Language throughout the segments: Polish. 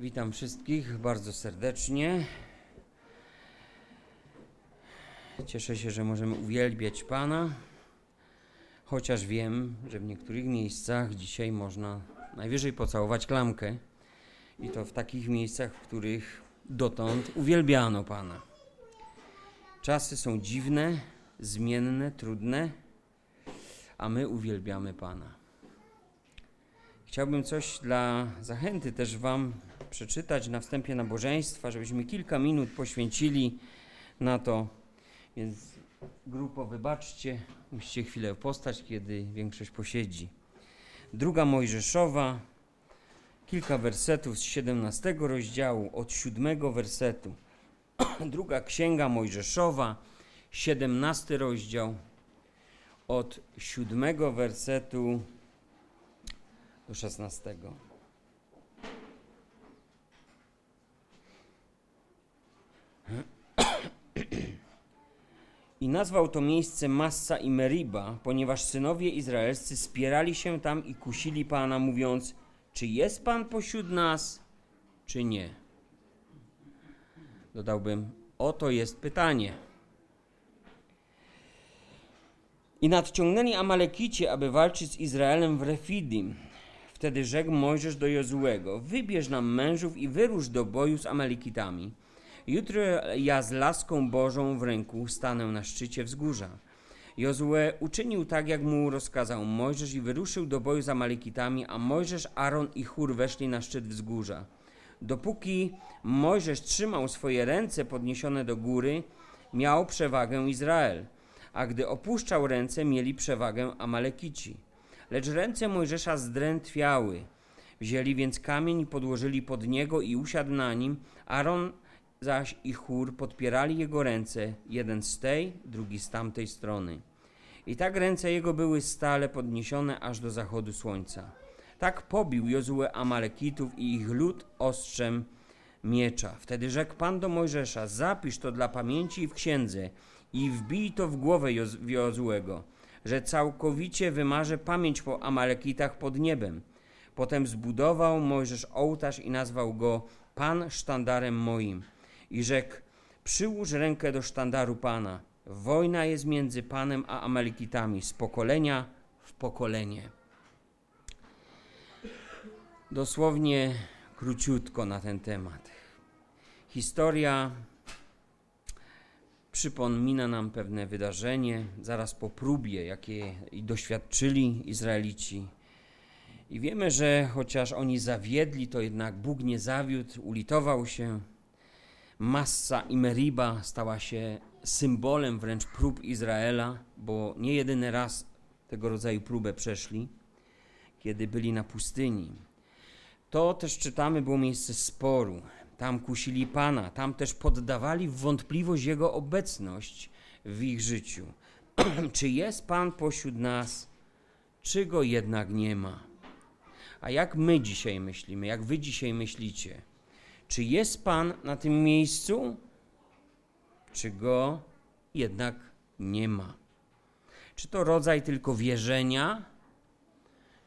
Witam wszystkich bardzo serdecznie. Cieszę się, że możemy uwielbiać Pana, chociaż wiem, że w niektórych miejscach dzisiaj można najwyżej pocałować klamkę i to w takich miejscach, w których dotąd uwielbiano Pana. Czasy są dziwne, zmienne, trudne, a my uwielbiamy Pana. Chciałbym coś dla zachęty też Wam przeczytać na wstępie nabożeństwa, żebyśmy kilka minut poświęcili na to. Więc grupo, wybaczcie, musicie chwilę postać, kiedy większość posiedzi. Druga Mojżeszowa, kilka wersetów z 17 rozdziału, od 7 wersetu. Druga Księga Mojżeszowa, 17 rozdział, od 7 wersetu do 16. I nazwał to miejsce Massa i Meriba, ponieważ synowie izraelscy spierali się tam i kusili Pana, mówiąc, czy jest Pan pośród nas, czy nie. Dodałbym, oto jest pytanie. I nadciągnęli Amalekicie, aby walczyć z Izraelem w Refidim. Wtedy rzekł Mojżesz do Jozułego, wybierz nam mężów i wyrusz do boju z Amalekitami. Jutro ja z laską Bożą w ręku stanę na szczycie wzgórza. Jozue uczynił tak, jak mu rozkazał Mojżesz i wyruszył do boju z Amalekitami, a Mojżesz, Aaron i Chór weszli na szczyt wzgórza. Dopóki Mojżesz trzymał swoje ręce podniesione do góry, miał przewagę Izrael, a gdy opuszczał ręce, mieli przewagę Amalekici. Lecz ręce Mojżesza zdrętwiały. Wzięli więc kamień i podłożyli pod niego i usiadł na nim. Aaron zaś i chór podpierali jego ręce, jeden z tej, drugi z tamtej strony. I tak ręce jego były stale podniesione aż do zachodu słońca. Tak pobił Jozue Amalekitów i ich lud ostrzem miecza. Wtedy rzekł Pan do Mojżesza, zapisz to dla pamięci w księdze i wbij to w głowę Jozuego, że całkowicie wymarzę pamięć po Amalekitach pod niebem. Potem zbudował Mojżesz ołtarz i nazwał go Pan sztandarem moim i rzekł: Przyłóż rękę do sztandaru Pana. Wojna jest między Panem a Amalekitami z pokolenia w pokolenie. Dosłownie króciutko na ten temat. Historia przypomina nam pewne wydarzenie zaraz po próbie, jakie doświadczyli Izraelici. I wiemy, że chociaż oni zawiedli, to jednak Bóg nie zawiódł, ulitował się Massa i Meriba stała się symbolem wręcz prób Izraela, bo nie jedyny raz tego rodzaju próbę przeszli, kiedy byli na pustyni. To też czytamy, było miejsce sporu. Tam kusili Pana, tam też poddawali w wątpliwość Jego obecność w ich życiu. czy jest Pan pośród nas, czy Go jednak nie ma? A jak my dzisiaj myślimy, jak Wy dzisiaj myślicie? Czy jest Pan na tym miejscu, czy go jednak nie ma? Czy to rodzaj tylko wierzenia,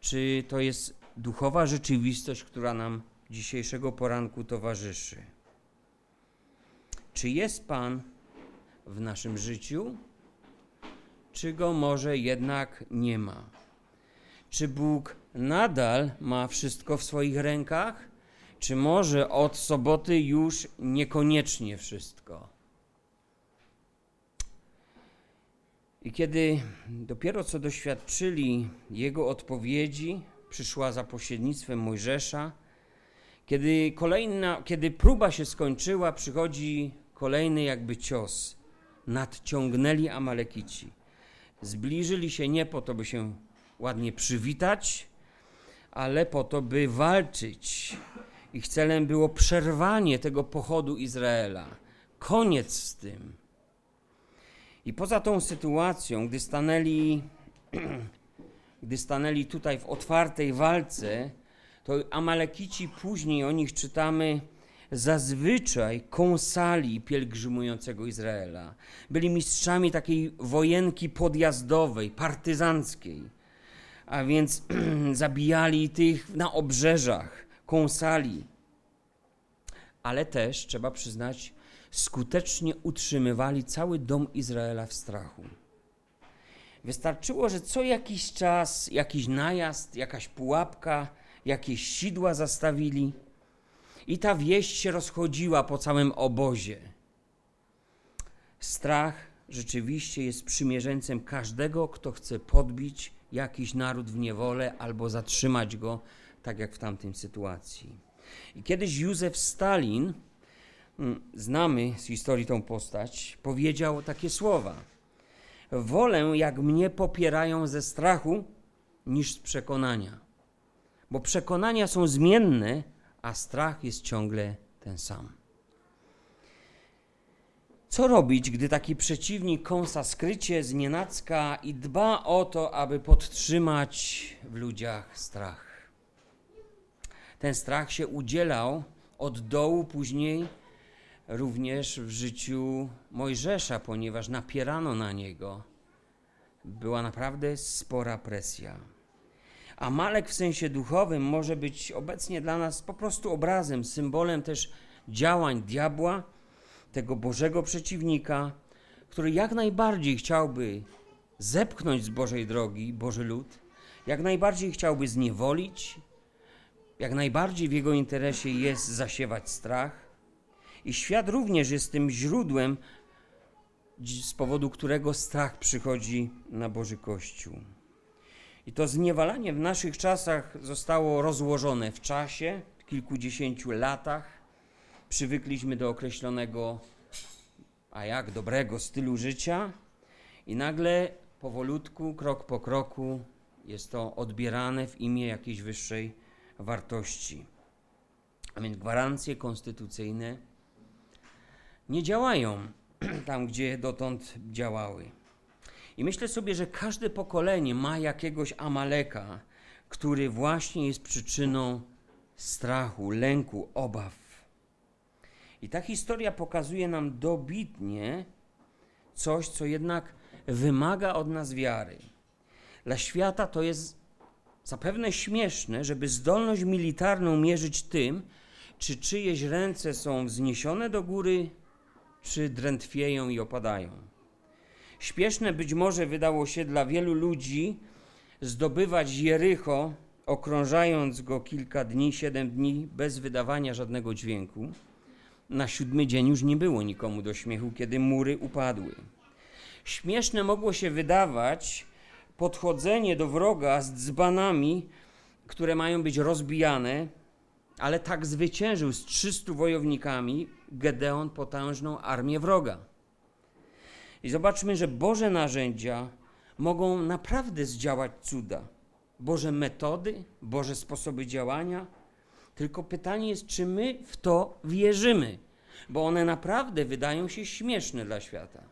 czy to jest duchowa rzeczywistość, która nam dzisiejszego poranku towarzyszy? Czy jest Pan w naszym życiu, czy go może jednak nie ma? Czy Bóg nadal ma wszystko w swoich rękach? Czy może od soboty już niekoniecznie wszystko. I kiedy dopiero co doświadczyli jego odpowiedzi, przyszła za pośrednictwem Mojżesza, kiedy kolejna, kiedy próba się skończyła, przychodzi kolejny jakby cios. Nadciągnęli Amalekici. Zbliżyli się nie po to, by się ładnie przywitać, ale po to, by walczyć. Ich celem było przerwanie tego pochodu Izraela. Koniec z tym. I poza tą sytuacją, gdy stanęli, gdy stanęli tutaj w otwartej walce, to Amalekici później o nich czytamy zazwyczaj kąsali pielgrzymującego Izraela. Byli mistrzami takiej wojenki podjazdowej, partyzanckiej. A więc zabijali tych na obrzeżach kąsali. ale też, trzeba przyznać, skutecznie utrzymywali cały dom Izraela w strachu. Wystarczyło, że co jakiś czas jakiś najazd, jakaś pułapka, jakieś sidła zastawili i ta wieść się rozchodziła po całym obozie. Strach rzeczywiście jest przymierzeńcem każdego, kto chce podbić jakiś naród w niewolę albo zatrzymać go, tak jak w tamtej sytuacji. I kiedyś Józef Stalin, mm, znamy z historii tą postać, powiedział takie słowa – Wolę, jak mnie popierają ze strachu, niż z przekonania. Bo przekonania są zmienne, a strach jest ciągle ten sam. Co robić, gdy taki przeciwnik kąsa skrycie, znienacka i dba o to, aby podtrzymać w ludziach strach? Ten strach się udzielał od dołu później również w życiu Mojżesza, ponieważ napierano na niego. Była naprawdę spora presja. A Malek w sensie duchowym może być obecnie dla nas po prostu obrazem, symbolem też działań diabła, tego Bożego przeciwnika, który jak najbardziej chciałby zepchnąć z Bożej drogi Boży lud, jak najbardziej chciałby zniewolić, jak najbardziej w jego interesie jest zasiewać strach, i świat również jest tym źródłem, z powodu którego strach przychodzi na Boży Kościół. I to zniewalanie w naszych czasach zostało rozłożone w czasie, w kilkudziesięciu latach. Przywykliśmy do określonego, a jak dobrego stylu życia, i nagle powolutku, krok po kroku jest to odbierane w imię jakiejś wyższej wartości. A więc gwarancje konstytucyjne nie działają tam, gdzie dotąd działały. I myślę sobie, że każde pokolenie ma jakiegoś Amaleka, który właśnie jest przyczyną strachu, lęku, obaw. I ta historia pokazuje nam dobitnie coś, co jednak wymaga od nas wiary. Dla świata to jest zapewne śmieszne, żeby zdolność militarną mierzyć tym, czy czyjeś ręce są wzniesione do góry, czy drętwieją i opadają. Śpieszne być może wydało się dla wielu ludzi zdobywać Jericho, okrążając go kilka dni, siedem dni, bez wydawania żadnego dźwięku. Na siódmy dzień już nie było nikomu do śmiechu, kiedy mury upadły. Śmieszne mogło się wydawać podchodzenie do wroga z dzbanami, które mają być rozbijane, ale tak zwyciężył z 300 wojownikami Gedeon potężną armię wroga. I zobaczmy, że Boże narzędzia mogą naprawdę zdziałać cuda. Boże metody, Boże sposoby działania. Tylko pytanie jest, czy my w to wierzymy, bo one naprawdę wydają się śmieszne dla świata.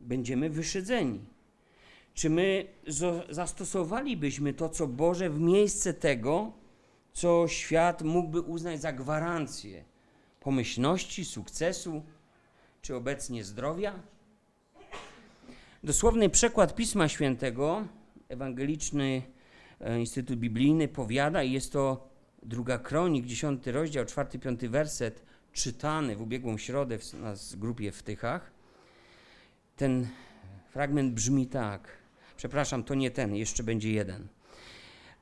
Będziemy wyszydzeni. Czy my zastosowalibyśmy to, co Boże, w miejsce tego, co świat mógłby uznać za gwarancję pomyślności, sukcesu, czy obecnie zdrowia? Dosłowny przekład Pisma Świętego, Ewangeliczny e, Instytut Biblijny powiada, i jest to druga kronik, dziesiąty rozdział, czwarty, piąty werset, czytany w ubiegłą środę w nas grupie w Tychach. Ten fragment brzmi tak. Przepraszam, to nie ten, jeszcze będzie jeden.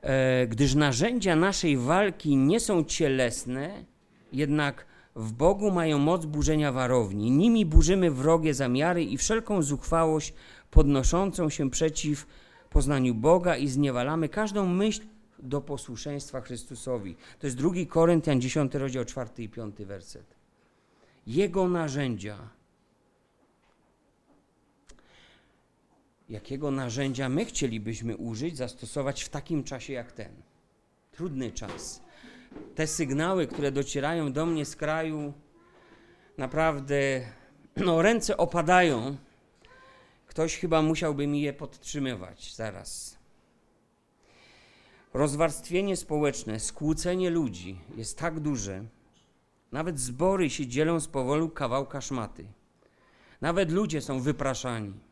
E, gdyż narzędzia naszej walki nie są cielesne, jednak w Bogu mają moc burzenia warowni. Nimi burzymy wrogie zamiary i wszelką zuchwałość podnoszącą się przeciw poznaniu Boga i zniewalamy każdą myśl do posłuszeństwa Chrystusowi. To jest drugi Koryntian, 10 rozdział, 4 i 5 werset. Jego narzędzia jakiego narzędzia my chcielibyśmy użyć, zastosować w takim czasie jak ten. Trudny czas. Te sygnały, które docierają do mnie z kraju, naprawdę, no ręce opadają. Ktoś chyba musiałby mi je podtrzymywać zaraz. Rozwarstwienie społeczne, skłócenie ludzi jest tak duże. Nawet zbory się dzielą z powodu kawałka szmaty. Nawet ludzie są wypraszani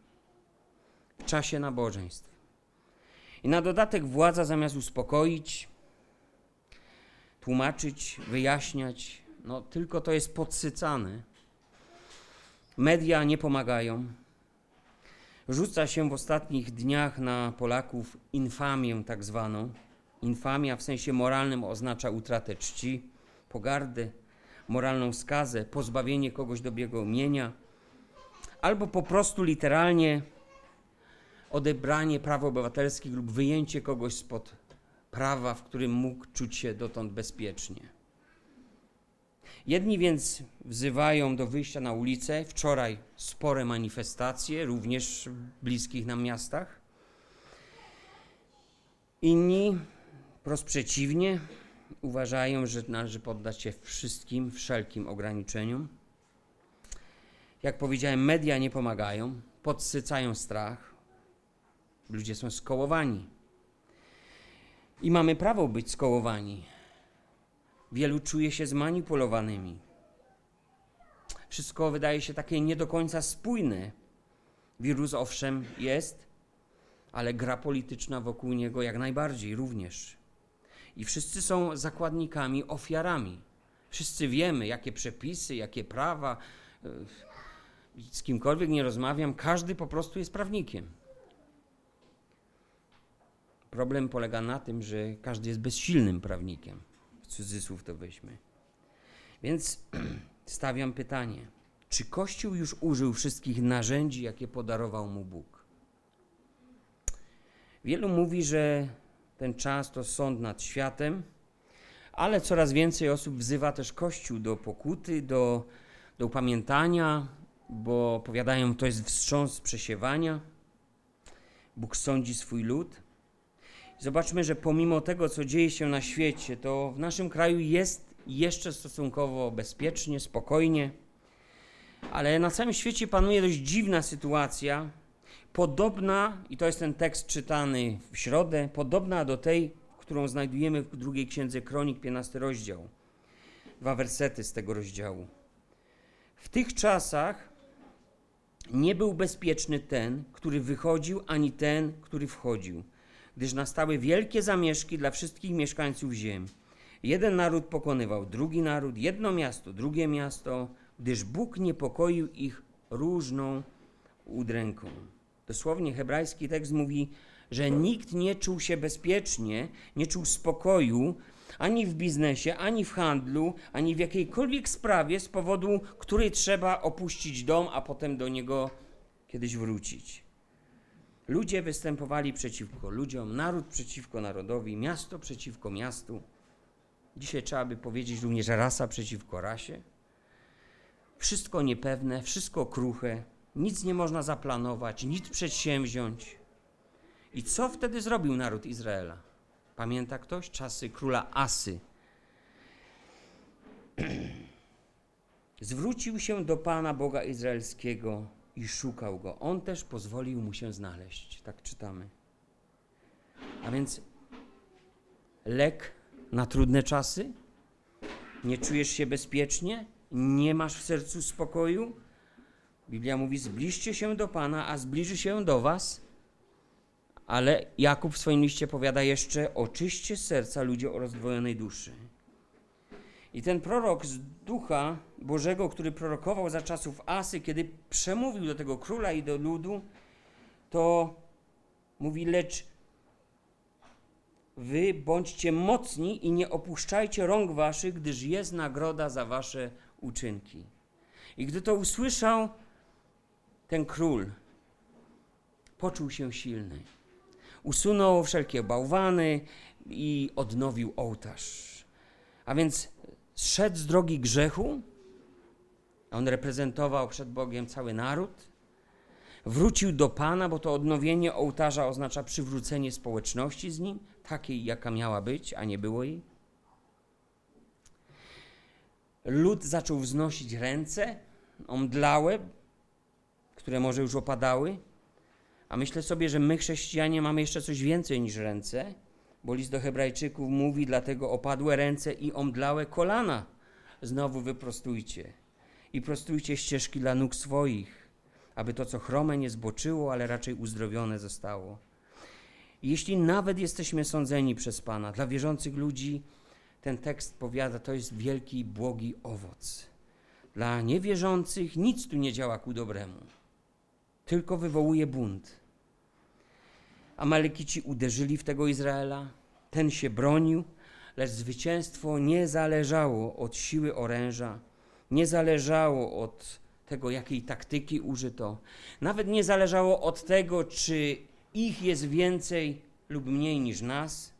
w czasie nabożeństw. I na dodatek władza zamiast uspokoić, tłumaczyć, wyjaśniać. No, tylko to jest podsycane. Media nie pomagają. Rzuca się w ostatnich dniach na Polaków infamię tak zwaną. Infamia w sensie moralnym oznacza utratę czci, pogardę, moralną skazę, pozbawienie kogoś dobrego mienia, albo po prostu literalnie odebranie praw obywatelskich lub wyjęcie kogoś spod prawa, w którym mógł czuć się dotąd bezpiecznie. Jedni więc wzywają do wyjścia na ulicę. Wczoraj spore manifestacje, również w bliskich nam miastach. Inni wprost przeciwnie, uważają, że należy poddać się wszystkim, wszelkim ograniczeniom. Jak powiedziałem, media nie pomagają, podsycają strach. Ludzie są skołowani. I mamy prawo być skołowani. Wielu czuje się zmanipulowanymi. Wszystko wydaje się takie nie do końca spójne. Wirus owszem jest, ale gra polityczna wokół niego jak najbardziej również. I wszyscy są zakładnikami, ofiarami. Wszyscy wiemy, jakie przepisy, jakie prawa. Z kimkolwiek nie rozmawiam, każdy po prostu jest prawnikiem. Problem polega na tym, że każdy jest bezsilnym prawnikiem. W cudzysłów to weźmy. Więc stawiam pytanie: czy Kościół już użył wszystkich narzędzi, jakie podarował mu Bóg? Wielu mówi, że ten czas to sąd nad światem, ale coraz więcej osób wzywa też Kościół do pokuty, do, do upamiętania, bo powiadają, to jest wstrząs przesiewania. Bóg sądzi swój lud. Zobaczmy, że pomimo tego, co dzieje się na świecie, to w naszym kraju jest jeszcze stosunkowo bezpiecznie, spokojnie, ale na całym świecie panuje dość dziwna sytuacja, podobna, i to jest ten tekst czytany w środę, podobna do tej, którą znajdujemy w drugiej księdze Kronik, 15 rozdział. Dwa wersety z tego rozdziału. W tych czasach nie był bezpieczny ten, który wychodził, ani ten, który wchodził, gdyż nastały wielkie zamieszki dla wszystkich mieszkańców ziem. Jeden naród pokonywał drugi naród, jedno miasto, drugie miasto, gdyż Bóg niepokoił ich różną udręką. Dosłownie hebrajski tekst mówi, że nikt nie czuł się bezpiecznie, nie czuł spokoju ani w biznesie, ani w handlu, ani w jakiejkolwiek sprawie, z powodu której trzeba opuścić dom, a potem do niego kiedyś wrócić. Ludzie występowali przeciwko ludziom, naród przeciwko narodowi, miasto przeciwko miastu. Dzisiaj trzeba by powiedzieć również rasa przeciwko rasie. Wszystko niepewne, wszystko kruche, nic nie można zaplanować, nic przedsięwziąć. I co wtedy zrobił naród Izraela? Pamięta ktoś? Czasy króla Asy. Zwrócił się do Pana Boga Izraelskiego i szukał go. On też pozwolił mu się znaleźć. Tak czytamy. A więc lek na trudne czasy? Nie czujesz się bezpiecznie? Nie masz w sercu spokoju? Biblia mówi: zbliżcie się do Pana, a zbliży się do Was. Ale Jakub w swoim liście powiada jeszcze: oczyście serca ludzie o rozdwojonej duszy. I ten prorok z ducha Bożego, który prorokował za czasów Asy, kiedy przemówił do tego króla i do ludu, to mówi: Lecz wy bądźcie mocni i nie opuszczajcie rąk waszych, gdyż jest nagroda za wasze uczynki. I gdy to usłyszał, ten król poczuł się silny. Usunął wszelkie bałwany i odnowił ołtarz. A więc zszedł z drogi grzechu. On reprezentował przed Bogiem cały naród. Wrócił do Pana, bo to odnowienie ołtarza oznacza przywrócenie społeczności z nim, takiej jaka miała być, a nie było jej. Lud zaczął wznosić ręce, omdlałe, które może już opadały. A myślę sobie, że my, chrześcijanie, mamy jeszcze coś więcej niż ręce, bo list do Hebrajczyków mówi: Dlatego opadłe ręce i omdlałe kolana znowu wyprostujcie i prostujcie ścieżki dla nóg swoich, aby to, co chrome, nie zboczyło, ale raczej uzdrowione zostało. Jeśli nawet jesteśmy sądzeni przez Pana, dla wierzących ludzi ten tekst powiada, to jest wielki, błogi owoc. Dla niewierzących nic tu nie działa ku dobremu, tylko wywołuje bunt. Amalekici uderzyli w tego Izraela, ten się bronił, lecz zwycięstwo nie zależało od siły oręża, nie zależało od tego, jakiej taktyki użyto, nawet nie zależało od tego, czy ich jest więcej lub mniej niż nas.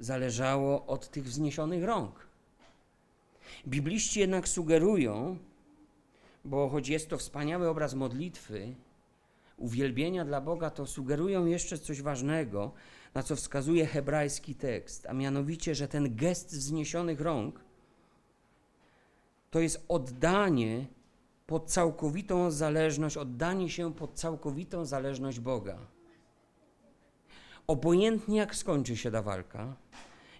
Zależało od tych wzniesionych rąk. Bibliści jednak sugerują, bo choć jest to wspaniały obraz modlitwy, uwielbienia dla Boga, to sugerują jeszcze coś ważnego, na co wskazuje hebrajski tekst, a mianowicie, że ten gest wzniesionych rąk to jest oddanie pod całkowitą zależność, oddanie się pod całkowitą zależność Boga. Obojętnie jak skończy się ta walka,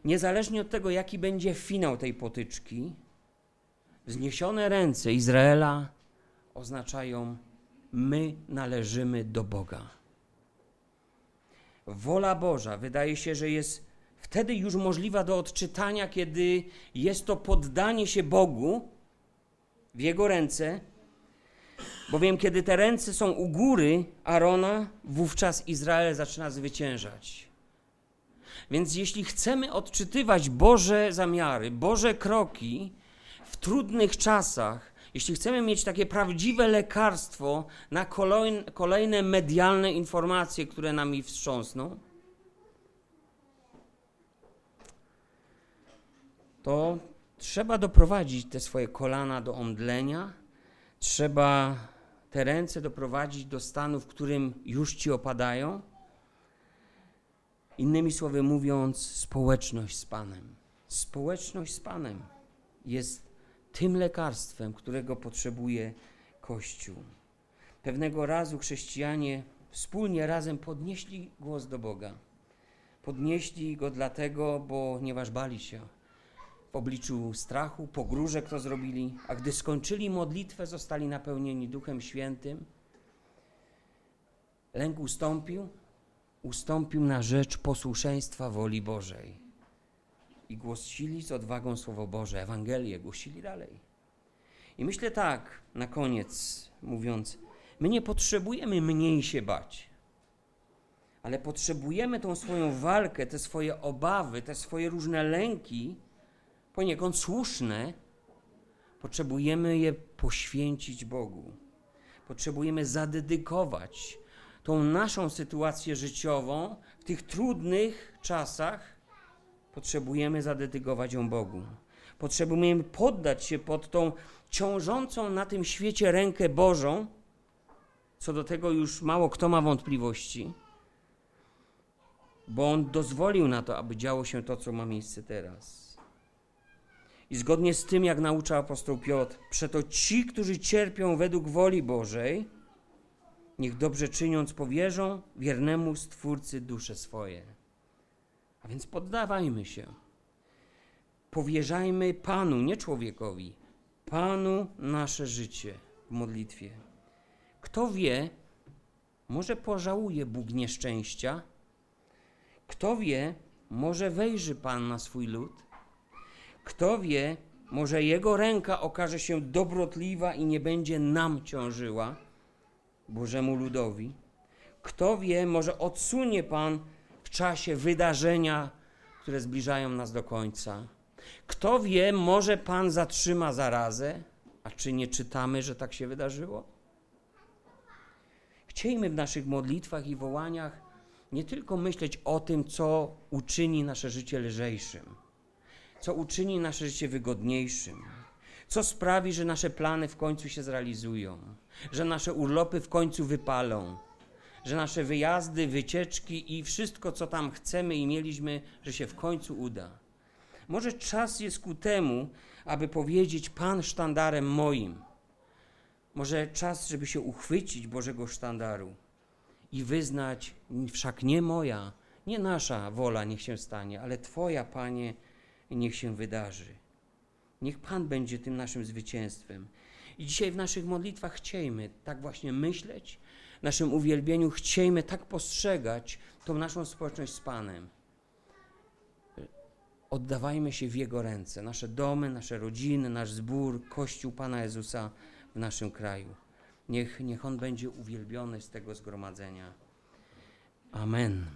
niezależnie od tego, jaki będzie finał tej potyczki, wzniesione ręce Izraela oznaczają: My należymy do Boga. Wola Boża wydaje się, że jest wtedy już możliwa do odczytania, kiedy jest to poddanie się Bogu w Jego ręce, bowiem kiedy te ręce są u góry Arona, wówczas Izrael zaczyna zwyciężać. Więc jeśli chcemy odczytywać Boże zamiary, Boże kroki w trudnych czasach, jeśli chcemy mieć takie prawdziwe lekarstwo na kolejne, medialne informacje, które nami wstrząsną, to trzeba doprowadzić te swoje kolana do omdlenia, trzeba te ręce doprowadzić do stanu, w którym już ci opadają. Innymi słowy mówiąc, społeczność z Panem. Społeczność z Panem jest tym lekarstwem, którego potrzebuje Kościół. Pewnego razu chrześcijanie wspólnie razem podnieśli głos do Boga. Podnieśli go dlatego, bo ponieważ bali się w obliczu strachu, pogróżek to zrobili, a gdy skończyli modlitwę, zostali napełnieni Duchem Świętym. Lęk ustąpił, ustąpił na rzecz posłuszeństwa woli Bożej. I głosili z odwagą Słowo Boże, Ewangelię głosili dalej. I myślę tak, na koniec mówiąc, my nie potrzebujemy mniej się bać, ale potrzebujemy tą swoją walkę, te swoje obawy, te swoje różne lęki, poniekąd słuszne, potrzebujemy je poświęcić Bogu. Potrzebujemy zadedykować tą naszą sytuację życiową w tych trudnych czasach, potrzebujemy zadedykować ją Bogu. Potrzebujemy poddać się pod tą ciążącą na tym świecie rękę Bożą. Co do tego już mało kto ma wątpliwości, bo On dozwolił na to, aby działo się to, co ma miejsce teraz. I zgodnie z tym, jak naucza apostoł Piotr, przeto ci, którzy cierpią według woli Bożej, niech dobrze czyniąc powierzą wiernemu Stwórcy dusze swoje. A więc poddawajmy się. Powierzajmy Panu, nie człowiekowi, Panu nasze życie w modlitwie. Kto wie, może pożałuje Bóg nieszczęścia? Kto wie, może wejrzy Pan na swój lud? Kto wie, może Jego ręka okaże się dobrotliwa i nie będzie nam ciążyła, Bożemu ludowi. Kto wie, może odsunie Pan czasie wydarzenia, które zbliżają nas do końca. Kto wie, może Pan zatrzyma zarazę, a czy nie czytamy, że tak się wydarzyło? Chciejmy w naszych modlitwach i wołaniach nie tylko myśleć o tym, co uczyni nasze życie lżejszym, co uczyni nasze życie wygodniejszym, co sprawi, że nasze plany w końcu się zrealizują, że nasze urlopy w końcu wypalą, że nasze wyjazdy, wycieczki i wszystko, co tam chcemy i mieliśmy, że się w końcu uda. Może czas jest ku temu, aby powiedzieć: Pan sztandarem moim. Może czas, żeby się uchwycić Bożego sztandaru i wyznać: Wszak nie moja, nie nasza wola niech się stanie, ale Twoja, Panie, niech się wydarzy. Niech Pan będzie tym naszym zwycięstwem. I dzisiaj w naszych modlitwach chciejmy tak właśnie myśleć, naszym uwielbieniu chciejmy tak postrzegać tą naszą społeczność z Panem. Oddawajmy się w Jego ręce, nasze domy, nasze rodziny, nasz zbór, Kościół Pana Jezusa w naszym kraju. Niech, niech On będzie uwielbiony z tego zgromadzenia. Amen.